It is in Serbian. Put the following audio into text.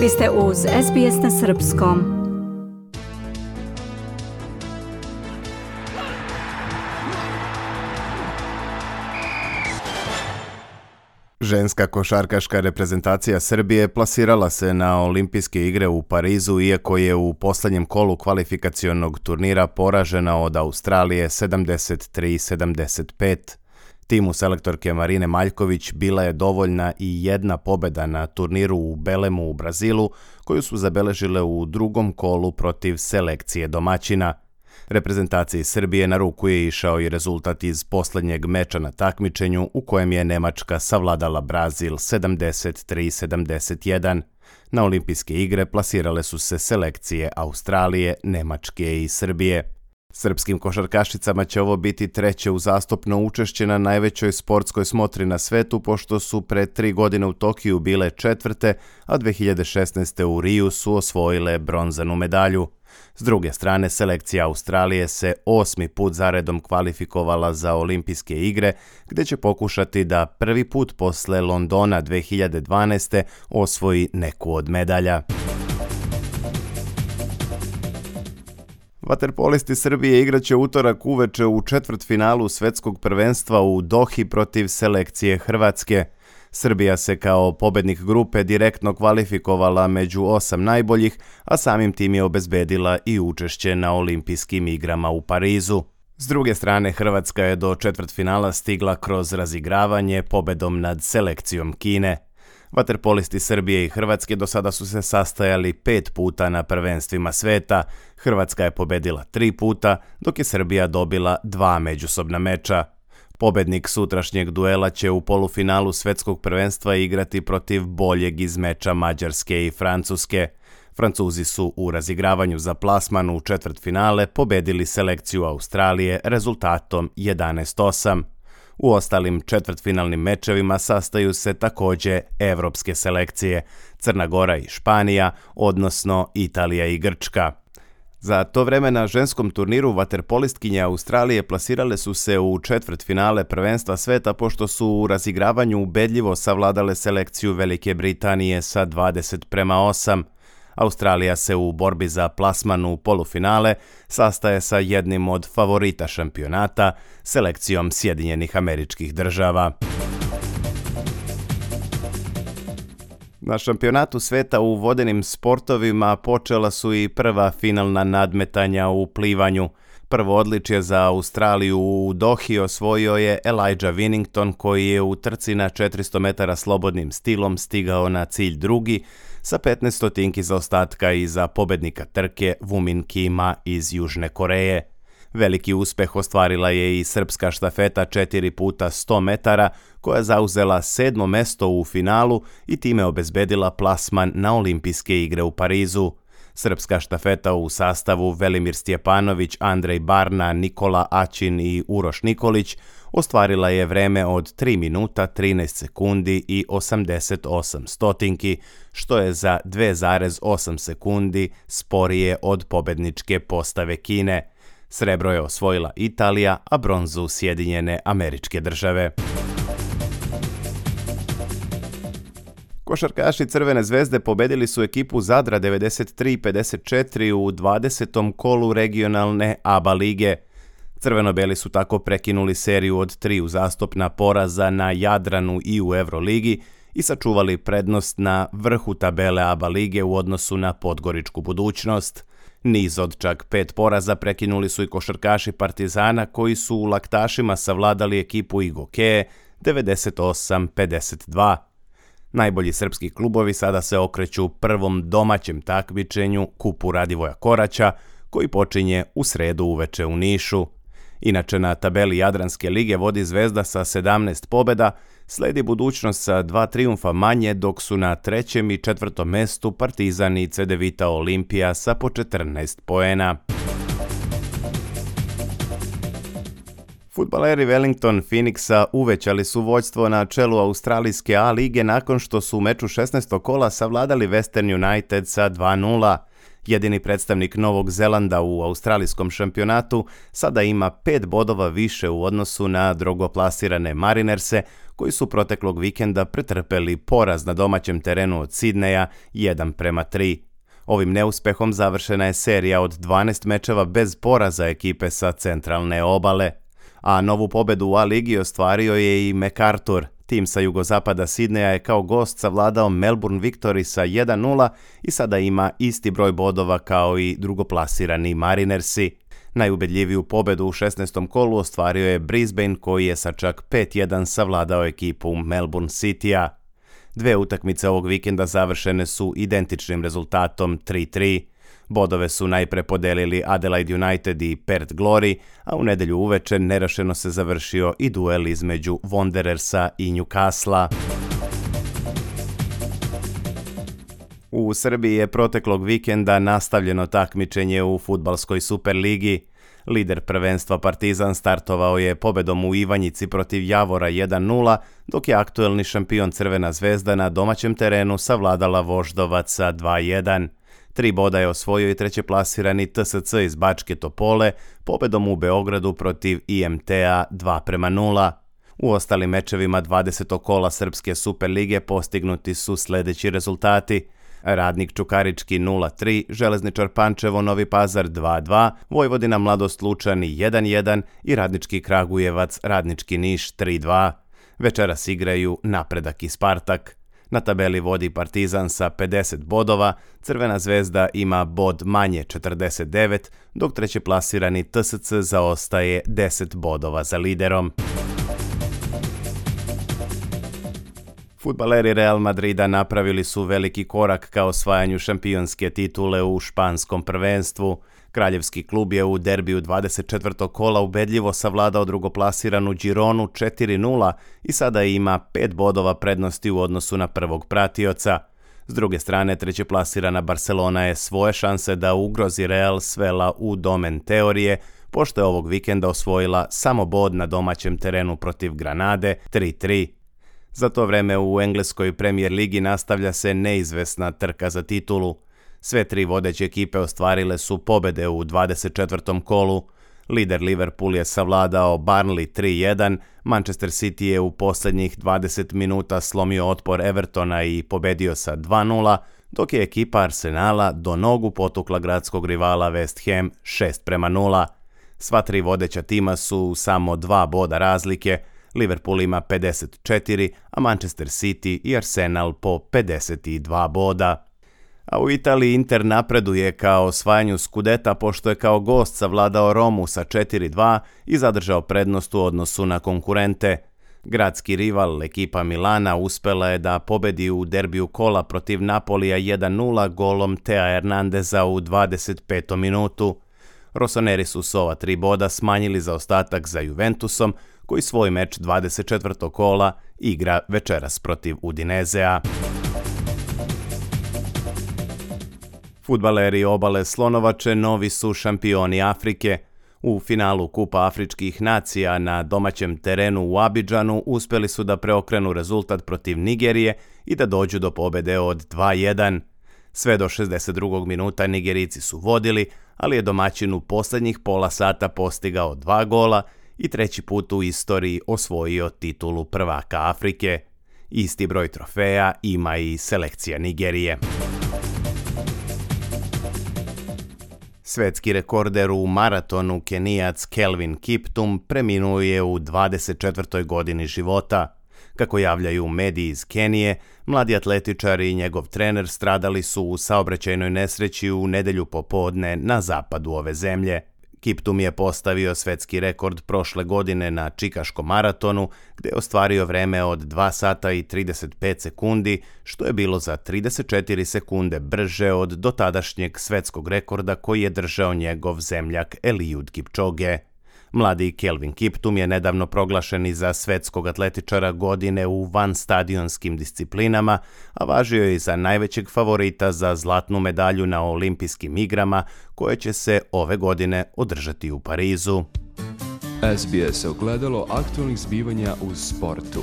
Vi ste uz SBS na Srpskom. Ženska košarkaška reprezentacija Srbije plasirala se na olimpijske igre u Parizu iako je u poslednjem kolu kvalifikacionog turnira poražena od Australije 73-75. Timu selektorke Marine Maljković bila je dovoljna i jedna pobeda na turniru u Belemu u Brazilu, koju su zabeležile u drugom kolu protiv selekcije domaćina. Reprezentaciji Srbije na ruku je išao i rezultat iz poslednjeg meča na takmičenju u kojem je Nemačka savladala Brazil 73-71. Na olimpijske igre plasirale su se selekcije Australije, Nemačke i Srbije. Srpskim košarkašicama će ovo biti treće uzastopno učešće na najvećoj sportskoj smotri na svetu, pošto su pre tri godine u Tokiju bile četvrte, a 2016. u Riju su osvojile bronzanu medalju. S druge strane, selekcija Australije se osmi put zaredom kvalifikovala za olimpijske igre, gde će pokušati da prvi put posle Londona 2012. osvoji neku od medalja. Vaterpolisti Srbije igraće utorak uveče u četvrtfinalu svetskog prvenstva u Dohi protiv selekcije Hrvatske. Srbija se kao pobednik grupe direktno kvalifikovala među osam najboljih, a samim tim je obezbedila i učešće na olimpijskim igrama u Parizu. S druge strane, Hrvatska je do četvrtfinala stigla kroz razigravanje pobedom nad selekcijom Kine. Vaterpolisti Srbije i Hrvatske do sada su se sastajali pet puta na prvenstvima sveta, Hrvatska je pobedila tri puta, dok je Srbija dobila dva međusobna meča. Pobednik sutrašnjeg duela će u polufinalu svetskog prvenstva igrati protiv boljeg iz meča Mađarske i Francuske. Francuzi su u razigravanju za plasman u četvrtfinale pobedili selekciju Australije rezultatom 11:8. U ostalim četvrtfinalnim mečevima sastaju se takođe evropske selekcije Crna Gora i Španija, odnosno Italija i Grčka. Za to vreme na ženskom turniru vaterpolistkinje Australije plasirale su se u četvrt finale prvenstva sveta pošto su u razigravanju ubedljivo savladale selekciju Velike Britanije sa 20 prema 8. Australija se u borbi za plasman u polufinale sastaje sa jednim od favorita šampionata, selekcijom Sjedinjenih američkih država. Na šampionatu sveta u vodenim sportovima počela su i prva finalna nadmetanja u plivanju. Prvo odličje za Australiju u Dohi osvojio je Elijah Winnington koji je u trci na 400 metara slobodnim stilom stigao na cilj drugi, sa 15 stotinki i za pobednika trke Vumin Kima iz Južne Koreje. Veliki uspeh ostvarila je i srpska štafeta 4 puta 100 metara koja zauzela sedmo mesto u finalu i time obezbedila plasman na olimpijske igre u Parizu. Srpska štafeta u sastavu Velimir Stjepanović, Andrej Barna, Nikola Ačin i Uroš Nikolić – ostvarila je vreme od 3 minuta 13 sekundi i 88 stotinki, što je za 2,8 sekundi sporije od pobedničke postave Kine. Srebro je osvojila Italija, a bronzu Sjedinjene američke države. Košarkaši Crvene zvezde pobedili su ekipu Zadra 93-54 u 20. kolu regionalne ABA lige – Crveno-beli su tako prekinuli seriju od tri uzastopna poraza na Jadranu i u Evroligi i sačuvali prednost na vrhu tabele ABA lige u odnosu na podgoričku budućnost. Niz od čak pet poraza prekinuli su i košarkaši Partizana koji su u laktašima savladali ekipu Igoke 98-52. Najbolji srpski klubovi sada se okreću prvom domaćem takmičenju kupu Radivoja Koraća, koji počinje u sredu uveče u Nišu. Inače na tabeli Jadranske lige vodi Zvezda sa 17 pobeda, sledi budućnost sa dva triumfa manje dok su na trećem i četvrtom mestu Partizan i CD Vita Olimpija sa po 14 poena. Futbaleri Wellington Phoenixa uvećali su vođstvo na čelu Australijske A lige nakon što su u meču 16. kola savladali Western United sa 2-0. Jedini predstavnik Novog Zelanda u australijskom šampionatu sada ima 5 bodova više u odnosu na drugoplasirane Marinerse koji su proteklog vikenda pretrpeli poraz na domaćem terenu od Sidneja 1 prema 3. Ovim neuspehom završena je serija od 12 mečeva bez poraza ekipe sa centralne obale, a novu pobedu u A ligi ostvario je i MacArthur – Tim sa jugozapada Sidneja je kao gost savladao Melbourne Victory sa 1-0 i sada ima isti broj bodova kao i drugoplasirani Marinersi. Najubedljiviju pobedu u 16. kolu ostvario je Brisbane koji je sa čak 5-1 savladao ekipu Melbourne Citya. Dve utakmice ovog vikenda završene su identičnim rezultatom 3-3. Bodove su najpre podelili Adelaide United i Perth Glory, a u nedelju uveče nerašeno se završio i duel između Wanderersa i Newcastle. U Srbiji je proteklog vikenda nastavljeno takmičenje u futbalskoj Superligi. Lider prvenstva Partizan startovao je pobedom u Ivanjici protiv Javora 1-0, dok je aktuelni šampion Crvena zvezda na domaćem terenu savladala Voždovaca 2-1. Tri boda je osvojio i treće plasirani TSC iz Bačke Topole pobedom u Beogradu protiv IMTA a 2 prema 0. U ostalim mečevima 20. kola Srpske Superlige postignuti su sledeći rezultati. Radnik Čukarički 0-3, Železničar Pančevo Novi Pazar 2-2, Vojvodina Mladost Lučani 1-1 i Radnički Kragujevac Radnički Niš 3-2. Večeras igraju Napredak i Spartak. Na tabeli vodi Partizan sa 50 bodova, Crvena zvezda ima bod manje 49, dok treće plasirani TSC zaostaje 10 bodova za liderom. Futbaleri Real Madrida napravili su veliki korak ka osvajanju šampionske titule u španskom prvenstvu. Kraljevski klub je u derbiju 24. kola ubedljivo savladao drugoplasiranu Gironu 4-0 i sada ima 5 bodova prednosti u odnosu na prvog pratioca. S druge strane, trećeplasirana Barcelona je svoje šanse da ugrozi Real svela u domen teorije, pošto je ovog vikenda osvojila samo bod na domaćem terenu protiv Granade 3-3. Za to vreme u engleskoj premijer ligi nastavlja se neizvesna trka za titulu – Sve tri vodeće ekipe ostvarile su pobede u 24. kolu. Lider Liverpool je savladao Barnley 3-1, Manchester City je u posljednjih 20 minuta slomio otpor Evertona i pobedio sa 2-0, dok je ekipa Arsenala do nogu potukla gradskog rivala West Ham 6 prema 0. Sva tri vodeća tima su samo dva boda razlike, Liverpool ima 54, a Manchester City i Arsenal po 52 boda a u Italiji Inter napreduje kao osvajanju skudeta pošto je kao gost savladao Romu sa 4-2 i zadržao prednost u odnosu na konkurente. Gradski rival, ekipa Milana, uspela je da pobedi u derbiju kola protiv Napolija 1-0 golom Tea Hernandeza u 25. minutu. Rossoneri su s ova tri boda smanjili za ostatak za Juventusom, koji svoj meč 24. kola igra večeras protiv Udinezea. Futbaleri obale Slonovače novi su šampioni Afrike. U finalu Kupa Afričkih nacija na domaćem terenu u Abidžanu uspeli su da preokrenu rezultat protiv Nigerije i da dođu do pobede od 2-1. Sve do 62. minuta Nigerici su vodili, ali je domaćin u poslednjih pola sata postigao dva gola i treći put u istoriji osvojio titulu prvaka Afrike. Isti broj trofeja ima i selekcija Nigerije. Svetski rekorder u maratonu kenijac Kelvin Kiptum preminuo je u 24. godini života. Kako javljaju mediji iz Kenije, mladi atletičar i njegov trener stradali su u saobraćajnoj nesreći u nedelju popodne na zapadu ove zemlje. Kiptum je postavio svetski rekord prošle godine na Čikaškom maratonu, gde je ostvario vreme od 2 sata i 35 sekundi, što je bilo za 34 sekunde brže od dotadašnjeg svetskog rekorda koji je držao njegov zemljak Eliud Kipčoge Mladi Kelvin Kiptum je nedavno proglašen i za svetskog atletičara godine u vanstadionskim disciplinama, a važio je i za najvećeg favorita za zlatnu medalju na olimpijskim igrama koje će se ove godine održati u Parizu. SBS ogledalo aktualnih zbivanja u sportu.